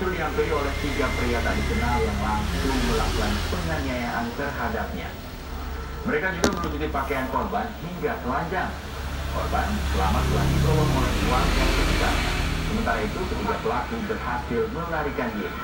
justru dihampiri oleh tiga pria tak dikenal yang langsung melakukan penganiayaan terhadapnya. Mereka juga menutupi pakaian korban hingga telanjang. Korban selamat telah ditolong oleh warga sekitar. Sementara itu, ketiga pelaku berhasil melarikan diri.